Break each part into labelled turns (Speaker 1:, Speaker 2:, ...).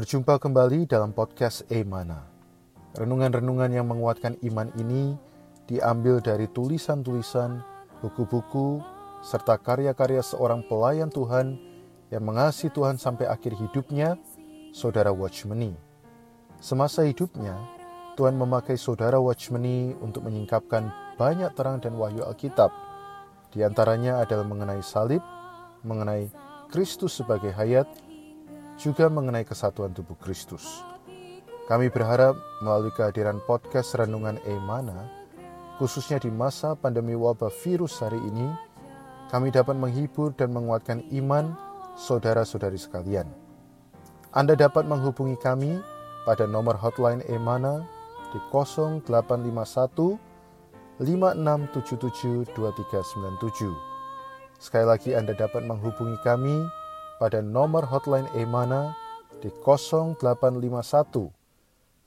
Speaker 1: Berjumpa kembali dalam podcast Emana. Renungan-renungan yang menguatkan iman ini diambil dari tulisan-tulisan, buku-buku, serta karya-karya seorang pelayan Tuhan yang mengasihi Tuhan sampai akhir hidupnya, Saudara Watchmeni. Semasa hidupnya, Tuhan memakai Saudara Watchmeni untuk menyingkapkan banyak terang dan wahyu Alkitab. Di antaranya adalah mengenai salib, mengenai Kristus sebagai hayat, juga mengenai kesatuan tubuh Kristus. Kami berharap melalui kehadiran podcast Renungan Emana, khususnya di masa pandemi wabah virus hari ini, kami dapat menghibur dan menguatkan iman saudara-saudari sekalian. Anda dapat menghubungi kami pada nomor hotline Emana di 0851 5677 2397. Sekali lagi Anda dapat menghubungi kami pada nomor hotline Emana di 0851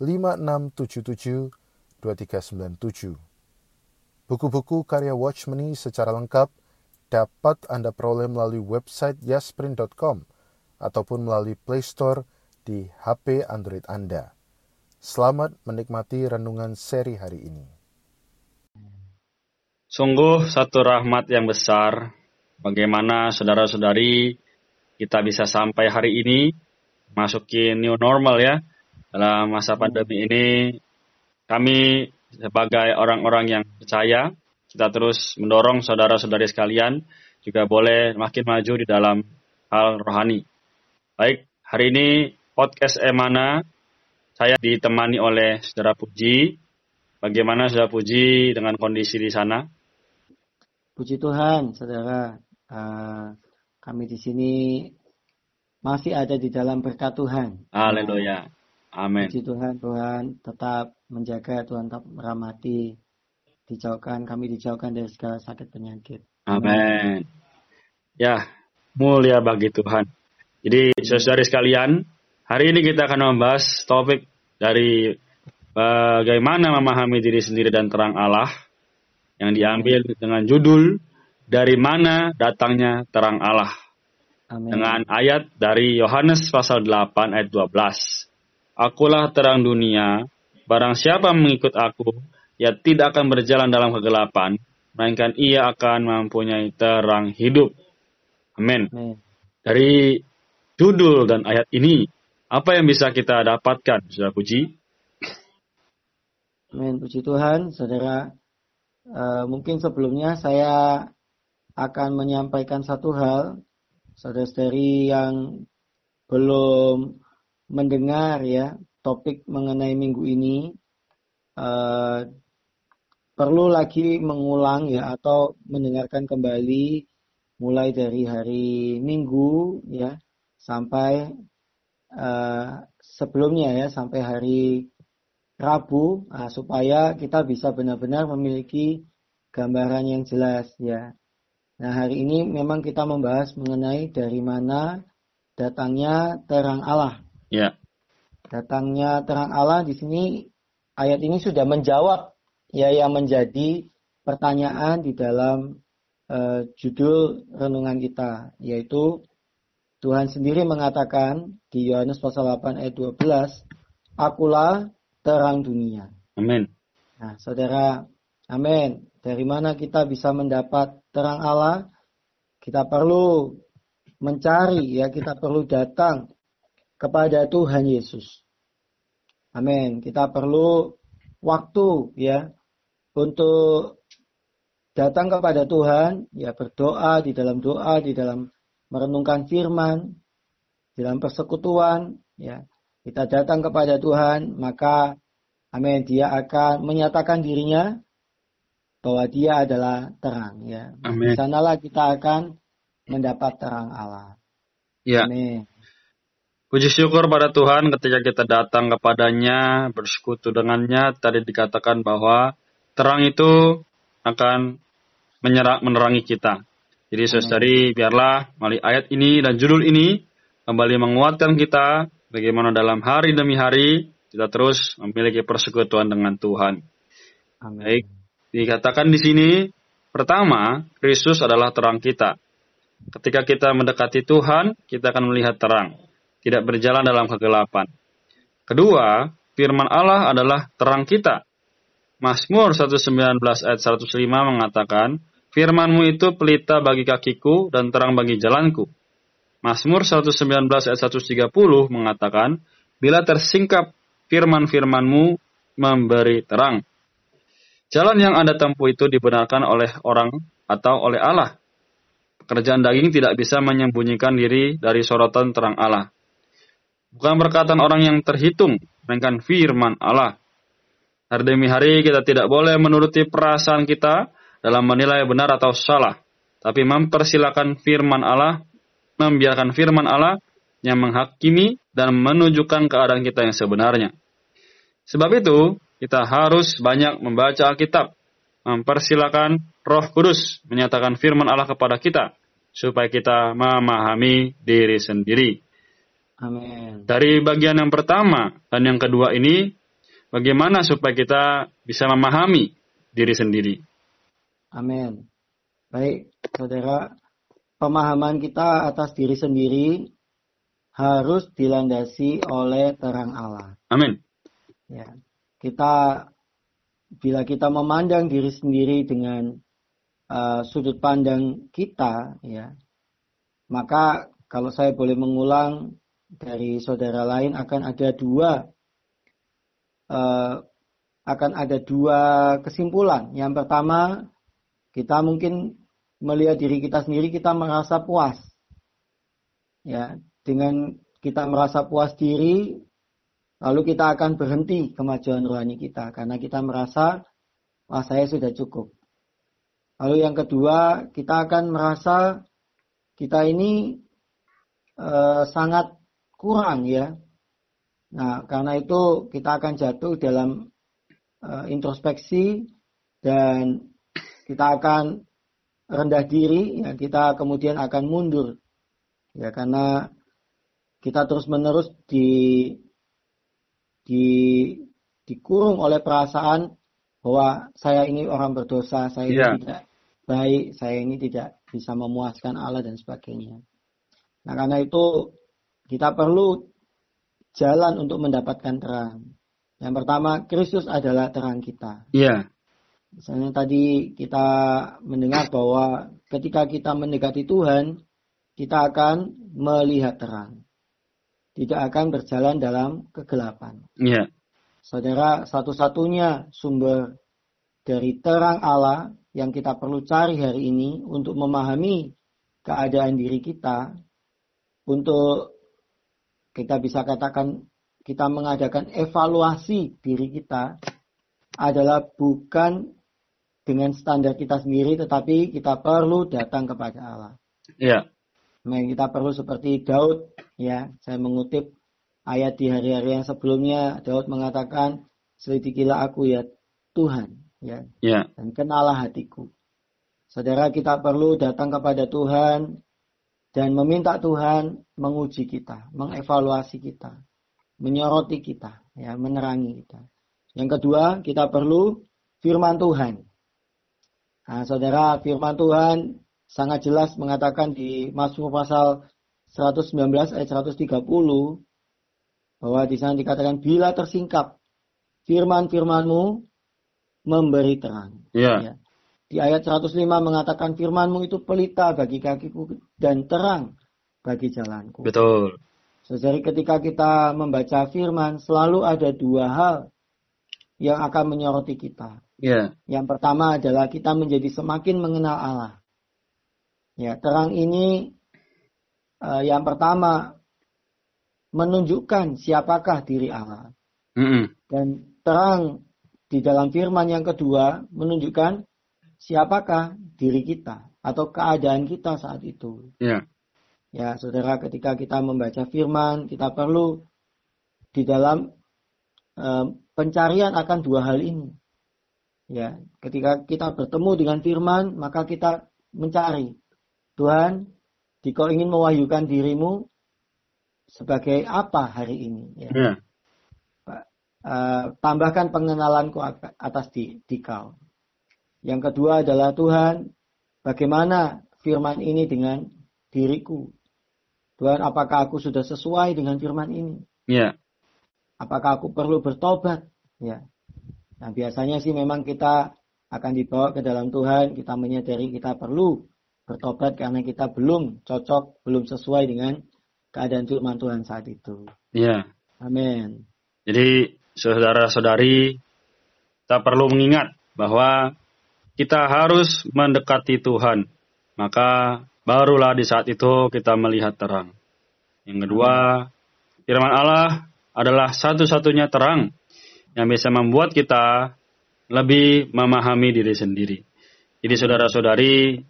Speaker 1: 5677 2397. Buku-buku karya Watchmeni secara lengkap dapat Anda peroleh melalui website yasprint.com ataupun melalui Play Store di HP Android Anda. Selamat menikmati renungan seri hari ini.
Speaker 2: Sungguh satu rahmat yang besar bagaimana saudara-saudari kita bisa sampai hari ini masukin new normal ya dalam masa pandemi ini kami sebagai orang-orang yang percaya kita terus mendorong saudara-saudari sekalian juga boleh makin maju di dalam hal rohani. Baik, hari ini podcast Emana saya ditemani oleh Saudara Puji. Bagaimana Saudara Puji dengan kondisi di sana?
Speaker 3: Puji Tuhan, Saudara. Uh, kami di sini masih ada di dalam berkat Tuhan.
Speaker 2: Haleluya. Amin.
Speaker 3: Puji Tuhan, Tuhan tetap menjaga, Tuhan tetap merahmati, dijauhkan, kami dijauhkan dari segala sakit penyakit.
Speaker 2: Amin. Ya, mulia bagi Tuhan. Jadi, saudari sekalian, hari ini kita akan membahas topik dari bagaimana memahami diri sendiri dan terang Allah yang diambil dengan judul dari mana datangnya terang Allah. Amin. Dengan ayat dari Yohanes pasal 8 ayat 12. Akulah terang dunia, barang siapa mengikut aku, ia tidak akan berjalan dalam kegelapan, melainkan ia akan mempunyai terang hidup. Amin. Dari judul dan ayat ini, apa yang bisa kita dapatkan, Saudara Puji?
Speaker 3: Amin, puji Tuhan, saudara. Uh, mungkin sebelumnya saya akan menyampaikan satu hal, saudara-saudari yang belum mendengar ya topik mengenai minggu ini uh, perlu lagi mengulang ya atau mendengarkan kembali mulai dari hari Minggu ya sampai uh, sebelumnya ya sampai hari Rabu uh, supaya kita bisa benar-benar memiliki gambaran yang jelas ya Nah, hari ini memang kita membahas mengenai dari mana datangnya terang Allah.
Speaker 2: Ya.
Speaker 3: Datangnya terang Allah di sini ayat ini sudah menjawab ya yang menjadi pertanyaan di dalam uh, judul renungan kita yaitu Tuhan sendiri mengatakan di Yohanes pasal 8 ayat 12, "Akulah terang dunia."
Speaker 2: Amin.
Speaker 3: Nah, Saudara, amin. Dari mana kita bisa mendapat terang Allah? Kita perlu mencari ya, kita perlu datang kepada Tuhan Yesus. Amin. Kita perlu waktu ya untuk datang kepada Tuhan, ya berdoa di dalam doa, di dalam merenungkan firman, di dalam persekutuan, ya. Kita datang kepada Tuhan, maka amin, dia akan menyatakan dirinya bahwa dia adalah terang ya. Amin. Di sanalah kita akan mendapat terang Allah.
Speaker 2: Ya. Amin. Puji syukur pada Tuhan ketika kita datang kepadanya, bersekutu dengannya, tadi dikatakan bahwa terang itu akan menyerang, menerangi kita. Jadi saudari, biarlah melalui ayat ini dan judul ini kembali menguatkan kita bagaimana dalam hari demi hari kita terus memiliki persekutuan dengan Tuhan. Amin. Baik, Dikatakan di sini, pertama, Kristus adalah terang kita. Ketika kita mendekati Tuhan, kita akan melihat terang. tidak berjalan dalam kegelapan. Kedua, firman Allah adalah terang kita. Mazmur 119 ayat 105 mengatakan, Firmanmu itu pelita bagi kakiku dan terang bagi jalanku. Mazmur 119 ayat 130 mengatakan, Bila tersingkap firman-firmanmu memberi terang. Jalan yang Anda tempuh itu dibenarkan oleh orang atau oleh Allah. Pekerjaan daging tidak bisa menyembunyikan diri dari sorotan terang Allah. Bukan perkataan orang yang terhitung, melainkan firman Allah. Hari demi hari kita tidak boleh menuruti perasaan kita dalam menilai benar atau salah, tapi mempersilahkan firman Allah, membiarkan firman Allah yang menghakimi dan menunjukkan keadaan kita yang sebenarnya. Sebab itu, kita harus banyak membaca Alkitab, mempersilahkan Roh Kudus menyatakan firman Allah kepada kita, supaya kita memahami diri sendiri.
Speaker 3: Amin.
Speaker 2: Dari bagian yang pertama dan yang kedua ini, bagaimana supaya kita bisa memahami diri sendiri?
Speaker 3: Amin. Baik, saudara, pemahaman kita atas diri sendiri harus dilandasi oleh terang Allah.
Speaker 2: Amin.
Speaker 3: Ya, kita bila kita memandang diri sendiri dengan uh, sudut pandang kita, ya, maka kalau saya boleh mengulang dari saudara lain akan ada dua uh, akan ada dua kesimpulan. Yang pertama, kita mungkin melihat diri kita sendiri kita merasa puas. Ya, dengan kita merasa puas diri, lalu kita akan berhenti kemajuan rohani kita karena kita merasa wah saya sudah cukup. Lalu yang kedua, kita akan merasa kita ini uh, sangat kurang ya. Nah, karena itu kita akan jatuh dalam uh, introspeksi dan kita akan rendah diri, ya, kita kemudian akan mundur. Ya, karena kita terus-menerus di di dikurung oleh perasaan bahwa saya ini orang berdosa, saya ini yeah. tidak baik, saya ini tidak bisa memuaskan Allah dan sebagainya. Nah, karena itu kita perlu jalan untuk mendapatkan terang. Yang pertama, Kristus adalah terang kita.
Speaker 2: Iya. Yeah.
Speaker 3: Misalnya tadi kita mendengar bahwa ketika kita mendekati Tuhan, kita akan melihat terang. Tidak akan berjalan dalam kegelapan.
Speaker 2: Yeah.
Speaker 3: Saudara, satu-satunya sumber dari terang Allah yang kita perlu cari hari ini untuk memahami keadaan diri kita, untuk kita bisa katakan kita mengadakan evaluasi diri kita adalah bukan dengan standar kita sendiri tetapi kita perlu datang kepada Allah.
Speaker 2: Iya.
Speaker 3: Nah, kita perlu seperti Daud ya, saya mengutip ayat di hari-hari yang sebelumnya Daud mengatakan selidikilah aku ya Tuhan ya.
Speaker 2: Iya.
Speaker 3: Dan kenalah hatiku. Saudara kita perlu datang kepada Tuhan dan meminta Tuhan menguji kita, mengevaluasi kita, menyoroti kita, ya, menerangi kita. Yang kedua, kita perlu firman Tuhan. Nah, saudara, firman Tuhan sangat jelas mengatakan di Mazmur pasal 119 ayat 130 bahwa di sana dikatakan bila tersingkap firman-firmanmu memberi terang.
Speaker 2: Yeah. Ya.
Speaker 3: Di ayat 105 mengatakan firmanmu itu pelita bagi kakiku dan terang bagi jalanku.
Speaker 2: Betul.
Speaker 3: Jadi ketika kita membaca firman selalu ada dua hal yang akan menyoroti kita.
Speaker 2: Yeah.
Speaker 3: Yang pertama adalah kita menjadi semakin mengenal Allah. Ya, terang ini yang pertama menunjukkan siapakah diri Allah.
Speaker 2: Mm -hmm.
Speaker 3: Dan terang di dalam firman yang kedua menunjukkan siapakah diri kita atau keadaan kita saat itu.
Speaker 2: Ya.
Speaker 3: Ya, saudara, ketika kita membaca firman, kita perlu di dalam uh, pencarian akan dua hal ini. Ya, ketika kita bertemu dengan firman, maka kita mencari Tuhan, jika ingin mewahyukan dirimu sebagai apa hari ini. Ya.
Speaker 2: ya.
Speaker 3: Uh, tambahkan pengenalanku atas di, di kau. Yang kedua adalah Tuhan, bagaimana firman ini dengan diriku? Tuhan, apakah aku sudah sesuai dengan firman ini?
Speaker 2: Ya.
Speaker 3: Apakah aku perlu bertobat? Ya. Nah, biasanya sih memang kita akan dibawa ke dalam Tuhan, kita menyadari kita perlu bertobat karena kita belum cocok, belum sesuai dengan keadaan firman Tuhan saat itu.
Speaker 2: Ya.
Speaker 3: Amin.
Speaker 2: Jadi, saudara-saudari, kita perlu mengingat bahwa kita harus mendekati Tuhan. Maka barulah di saat itu kita melihat terang. Yang kedua, firman Allah adalah satu-satunya terang yang bisa membuat kita lebih memahami diri sendiri. Jadi saudara-saudari,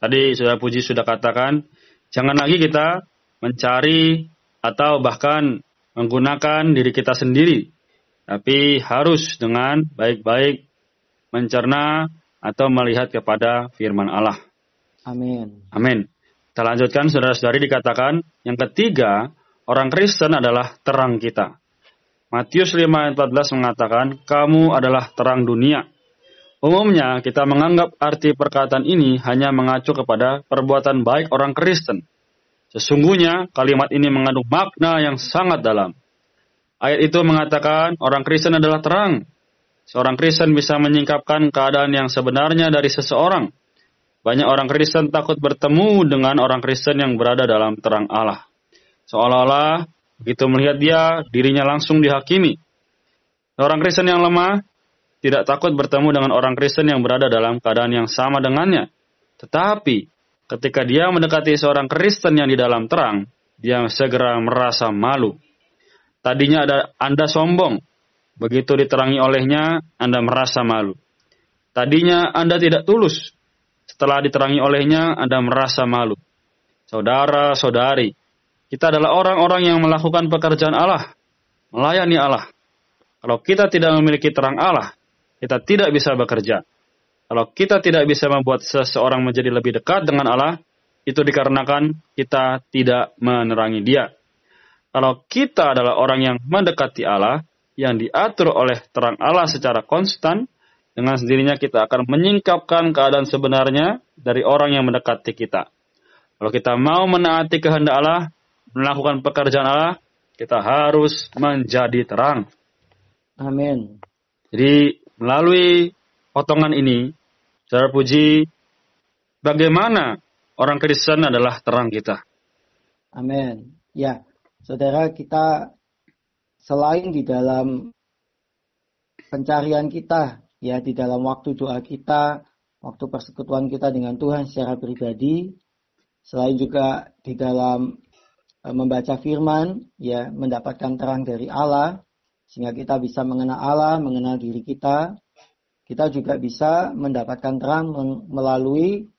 Speaker 2: tadi saudara Puji sudah katakan, jangan lagi kita mencari atau bahkan menggunakan diri kita sendiri, tapi harus dengan baik-baik mencerna atau melihat kepada firman Allah.
Speaker 3: Amin.
Speaker 2: Amin. Kita lanjutkan saudara-saudari dikatakan, yang ketiga, orang Kristen adalah terang kita. Matius 5 ayat 14 mengatakan, kamu adalah terang dunia. Umumnya kita menganggap arti perkataan ini hanya mengacu kepada perbuatan baik orang Kristen. Sesungguhnya kalimat ini mengandung makna yang sangat dalam. Ayat itu mengatakan orang Kristen adalah terang. Seorang Kristen bisa menyingkapkan keadaan yang sebenarnya dari seseorang. Banyak orang Kristen takut bertemu dengan orang Kristen yang berada dalam terang Allah. Seolah-olah Begitu melihat dia, dirinya langsung dihakimi. Orang Kristen yang lemah tidak takut bertemu dengan orang Kristen yang berada dalam keadaan yang sama dengannya. Tetapi ketika dia mendekati seorang Kristen yang di dalam terang, dia segera merasa malu. Tadinya ada Anda sombong, begitu diterangi olehnya Anda merasa malu. Tadinya Anda tidak tulus, setelah diterangi olehnya Anda merasa malu. Saudara-saudari, kita adalah orang-orang yang melakukan pekerjaan Allah, melayani Allah. Kalau kita tidak memiliki terang Allah, kita tidak bisa bekerja. Kalau kita tidak bisa membuat seseorang menjadi lebih dekat dengan Allah, itu dikarenakan kita tidak menerangi Dia. Kalau kita adalah orang yang mendekati Allah, yang diatur oleh terang Allah secara konstan, dengan sendirinya kita akan menyingkapkan keadaan sebenarnya dari orang yang mendekati kita. Kalau kita mau menaati kehendak Allah, melakukan pekerjaan Allah, kita harus menjadi terang.
Speaker 3: Amin.
Speaker 2: Jadi melalui potongan ini, saudara puji, bagaimana orang Kristen adalah terang kita.
Speaker 3: Amin. Ya, saudara kita selain di dalam pencarian kita, ya di dalam waktu doa kita, waktu persekutuan kita dengan Tuhan secara pribadi, selain juga di dalam Eh, membaca firman, ya mendapatkan terang dari Allah, sehingga kita bisa mengenal Allah, mengenal diri kita. Kita juga bisa mendapatkan terang melalui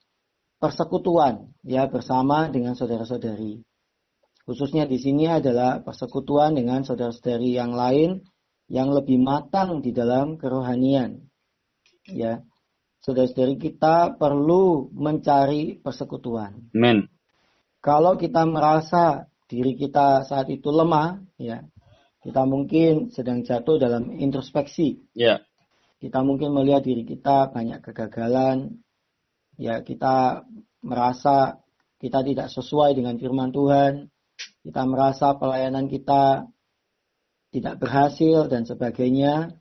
Speaker 3: persekutuan, ya bersama dengan saudara-saudari. Khususnya di sini adalah persekutuan dengan saudara-saudari yang lain yang lebih matang di dalam kerohanian. Ya, saudara-saudari kita perlu mencari persekutuan.
Speaker 2: Amen.
Speaker 3: Kalau kita merasa diri kita saat itu lemah, ya, kita mungkin sedang jatuh dalam introspeksi.
Speaker 2: Ya.
Speaker 3: Kita mungkin melihat diri kita banyak kegagalan, ya kita merasa kita tidak sesuai dengan firman Tuhan, kita merasa pelayanan kita tidak berhasil dan sebagainya.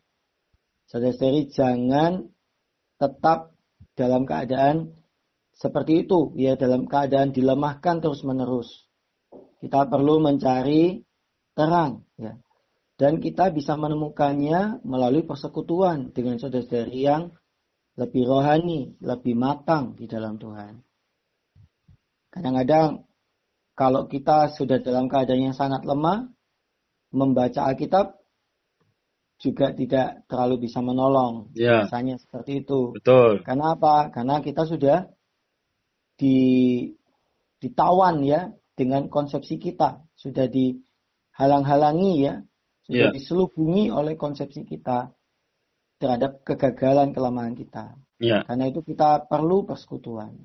Speaker 3: Saudara-saudari jangan tetap dalam keadaan seperti itu, ya dalam keadaan dilemahkan terus-menerus. Kita perlu mencari terang, ya. Dan kita bisa menemukannya melalui persekutuan dengan saudara-saudari yang lebih rohani, lebih matang di dalam Tuhan. Kadang-kadang kalau kita sudah dalam keadaan yang sangat lemah, membaca Alkitab juga tidak terlalu bisa menolong.
Speaker 2: Ya.
Speaker 3: Misalnya seperti itu.
Speaker 2: Betul.
Speaker 3: Karena apa? Karena kita sudah di ditawan ya dengan konsepsi kita, sudah dihalang-halangi ya, sudah yeah. diselubungi oleh konsepsi kita terhadap kegagalan kelemahan kita.
Speaker 2: Yeah.
Speaker 3: Karena itu kita perlu persekutuan.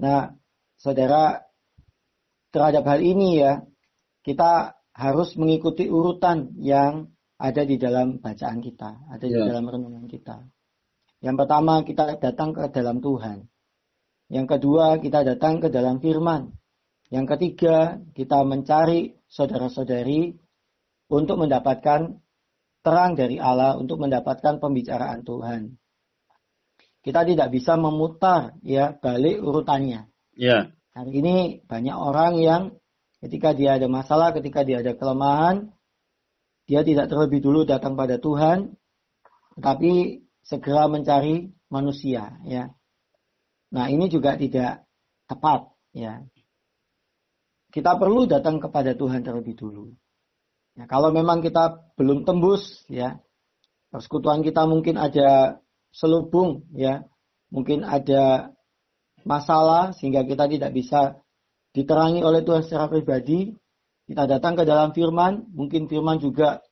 Speaker 3: Nah, saudara, terhadap hal ini ya, kita harus mengikuti urutan yang ada di dalam bacaan kita, ada yeah. di ya. dalam renungan kita. Yang pertama, kita datang ke dalam Tuhan. Yang kedua, kita datang ke dalam firman. Yang ketiga, kita mencari saudara-saudari untuk mendapatkan terang dari Allah, untuk mendapatkan pembicaraan Tuhan. Kita tidak bisa memutar ya balik urutannya.
Speaker 2: Ya.
Speaker 3: Hari ini banyak orang yang ketika dia ada masalah, ketika dia ada kelemahan, dia tidak terlebih dulu datang pada Tuhan, tetapi segera mencari manusia ya. Nah, ini juga tidak tepat ya kita perlu datang kepada Tuhan terlebih dulu. Ya, kalau memang kita belum tembus, ya persekutuan kita mungkin ada selubung, ya mungkin ada masalah sehingga kita tidak bisa diterangi oleh Tuhan secara pribadi. Kita datang ke dalam Firman, mungkin Firman juga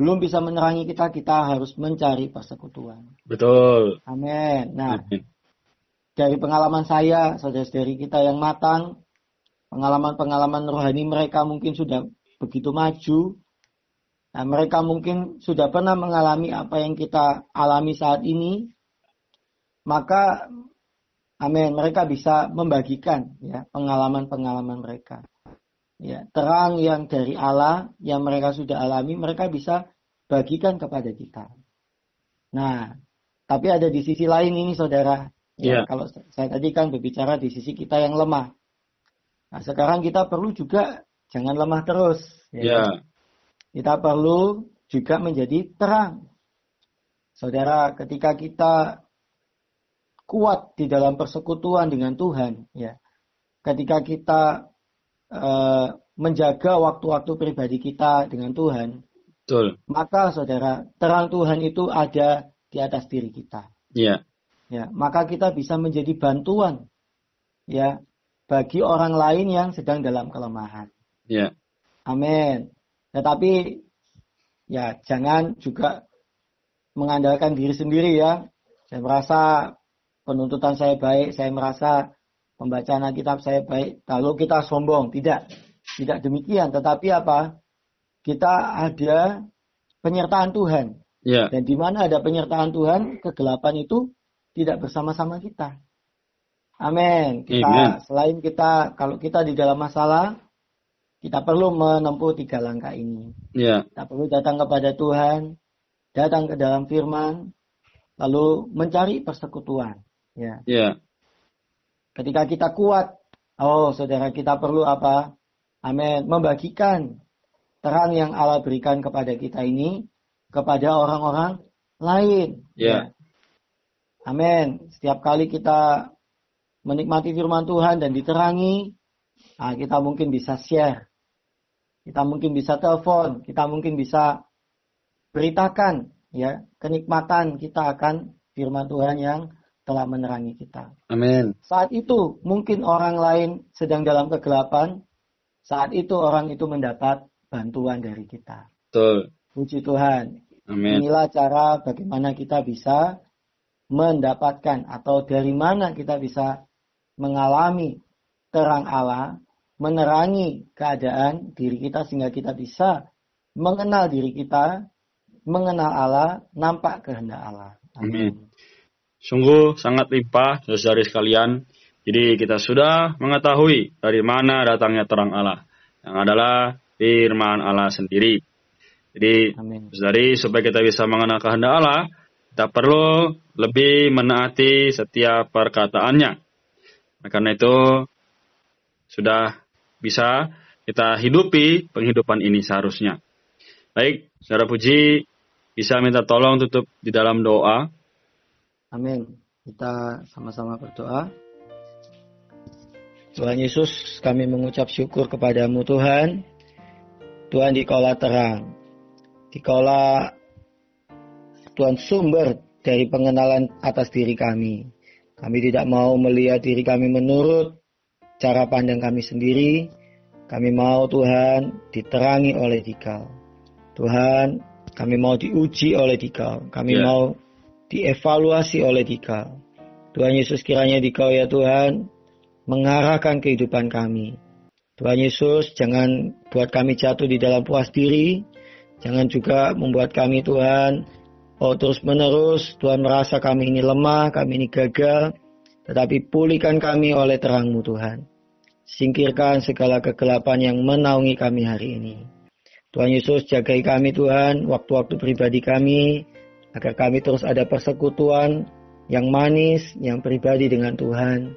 Speaker 3: belum bisa menerangi kita, kita harus mencari persekutuan.
Speaker 2: Betul.
Speaker 3: Amin. Nah, dari pengalaman saya, saudara-saudari kita yang matang, pengalaman-pengalaman rohani mereka mungkin sudah begitu maju. Nah, mereka mungkin sudah pernah mengalami apa yang kita alami saat ini. Maka amin, mereka bisa membagikan ya pengalaman-pengalaman mereka. Ya, terang yang dari Allah yang mereka sudah alami, mereka bisa bagikan kepada kita. Nah, tapi ada di sisi lain ini saudara. Ya, yeah. kalau saya tadi kan berbicara di sisi kita yang lemah. Nah, sekarang kita perlu juga jangan lemah terus.
Speaker 2: Ya. Yeah.
Speaker 3: Kita perlu juga menjadi terang. Saudara, ketika kita kuat di dalam persekutuan dengan Tuhan, ya, ketika kita uh, menjaga waktu-waktu pribadi kita dengan Tuhan,
Speaker 2: Betul.
Speaker 3: maka saudara, terang Tuhan itu ada di atas diri kita.
Speaker 2: Iya.
Speaker 3: Ya, maka kita bisa menjadi bantuan ya bagi orang lain yang sedang dalam kelemahan.
Speaker 2: Ya.
Speaker 3: Amin. Tetapi ya jangan juga mengandalkan diri sendiri ya. Saya merasa penuntutan saya baik, saya merasa pembacaan kitab saya baik. Lalu kita sombong, tidak. Tidak demikian, tetapi apa? Kita ada penyertaan Tuhan.
Speaker 2: Ya.
Speaker 3: Dan di mana ada penyertaan Tuhan, kegelapan itu tidak bersama-sama kita. Amin. Kita Amen. selain kita kalau kita di dalam masalah, kita perlu menempuh tiga langkah ini.
Speaker 2: Yeah.
Speaker 3: Kita perlu datang kepada Tuhan, datang ke dalam firman, lalu mencari persekutuan. Ya.
Speaker 2: Yeah.
Speaker 3: Ketika kita kuat, oh saudara kita perlu apa? Amin. Membagikan terang yang Allah berikan kepada kita ini kepada orang-orang lain.
Speaker 2: Yeah.
Speaker 3: Ya. Amin. Setiap kali kita menikmati firman Tuhan dan diterangi, nah, kita mungkin bisa share. Kita mungkin bisa telepon, kita mungkin bisa beritakan ya kenikmatan kita akan firman Tuhan yang telah menerangi kita.
Speaker 2: Amin.
Speaker 3: Saat itu mungkin orang lain sedang dalam kegelapan, saat itu orang itu mendapat bantuan dari kita.
Speaker 2: Betul.
Speaker 3: Puji Tuhan.
Speaker 2: Amin.
Speaker 3: Inilah cara bagaimana kita bisa mendapatkan atau dari mana kita bisa mengalami terang Allah, menerangi keadaan diri kita sehingga kita bisa mengenal diri kita, mengenal Allah, nampak kehendak Allah.
Speaker 2: Amin. Sungguh sangat limpah, saudara sekalian. Jadi kita sudah mengetahui dari mana datangnya terang Allah, yang adalah firman Allah sendiri. Jadi, saudari, supaya kita bisa mengenal kehendak Allah, kita perlu lebih menaati setiap perkataannya. Nah, karena itu sudah bisa kita hidupi penghidupan ini seharusnya. Baik, saudara Puji, bisa minta tolong tutup di dalam doa.
Speaker 3: Amin. Kita sama-sama berdoa. Tuhan Yesus, kami mengucap syukur kepadamu Tuhan. Tuhan dikaulah terang. Dikaulah Tuhan sumber dari pengenalan atas diri kami. Kami tidak mau melihat diri kami menurut cara pandang kami sendiri. Kami mau Tuhan diterangi oleh Dikau. Tuhan, kami mau diuji oleh Dikau. Kami yeah. mau dievaluasi oleh Dikau. Tuhan Yesus kiranya Dikau ya Tuhan mengarahkan kehidupan kami. Tuhan Yesus jangan buat kami jatuh di dalam puas diri. Jangan juga membuat kami Tuhan Oh terus menerus Tuhan merasa kami ini lemah, kami ini gagal. Tetapi pulihkan kami oleh terangmu Tuhan. Singkirkan segala kegelapan yang menaungi kami hari ini. Tuhan Yesus jagai kami Tuhan, waktu-waktu pribadi kami, agar kami terus ada persekutuan yang manis, yang pribadi dengan Tuhan.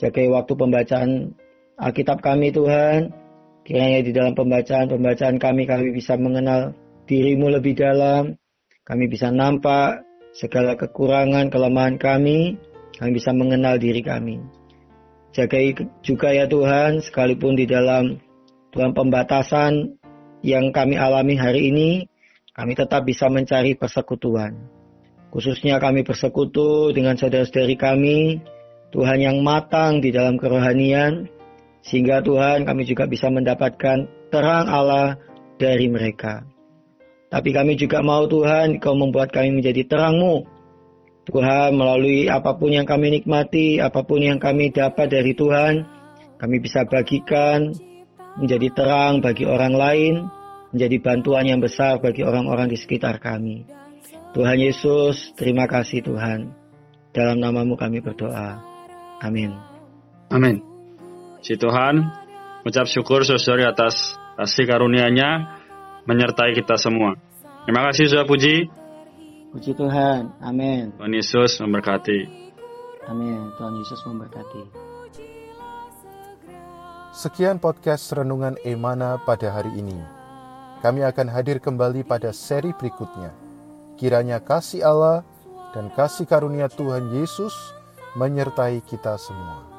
Speaker 3: Jagai waktu pembacaan Alkitab kami Tuhan, kiranya di dalam pembacaan-pembacaan kami, kami bisa mengenal dirimu lebih dalam, kami bisa nampak segala kekurangan, kelemahan kami, kami bisa mengenal diri kami. Jagai juga ya Tuhan, sekalipun di dalam Tuhan pembatasan yang kami alami hari ini, kami tetap bisa mencari persekutuan. Khususnya kami bersekutu dengan saudara-saudari kami, Tuhan yang matang di dalam kerohanian, sehingga Tuhan kami juga bisa mendapatkan terang Allah dari mereka. Tapi kami juga mau Tuhan, Kau membuat kami menjadi terangmu Tuhan melalui apa pun yang kami nikmati, apa pun yang kami dapat dari Tuhan, kami bisa bagikan menjadi terang bagi orang lain, menjadi bantuan yang besar bagi orang-orang di sekitar kami. Tuhan Yesus, terima kasih Tuhan. Dalam namamu kami berdoa. Amin.
Speaker 2: Amin. Si Tuhan, ucap syukur saudari atas kasih karunia-Nya menyertai kita semua. Terima kasih sudah puji.
Speaker 3: Puji Tuhan. Amin.
Speaker 2: Tuhan Yesus memberkati.
Speaker 3: Amin. Tuhan Yesus memberkati.
Speaker 1: Sekian podcast Renungan Emana pada hari ini. Kami akan hadir kembali pada seri berikutnya. Kiranya kasih Allah dan kasih karunia Tuhan Yesus menyertai kita semua.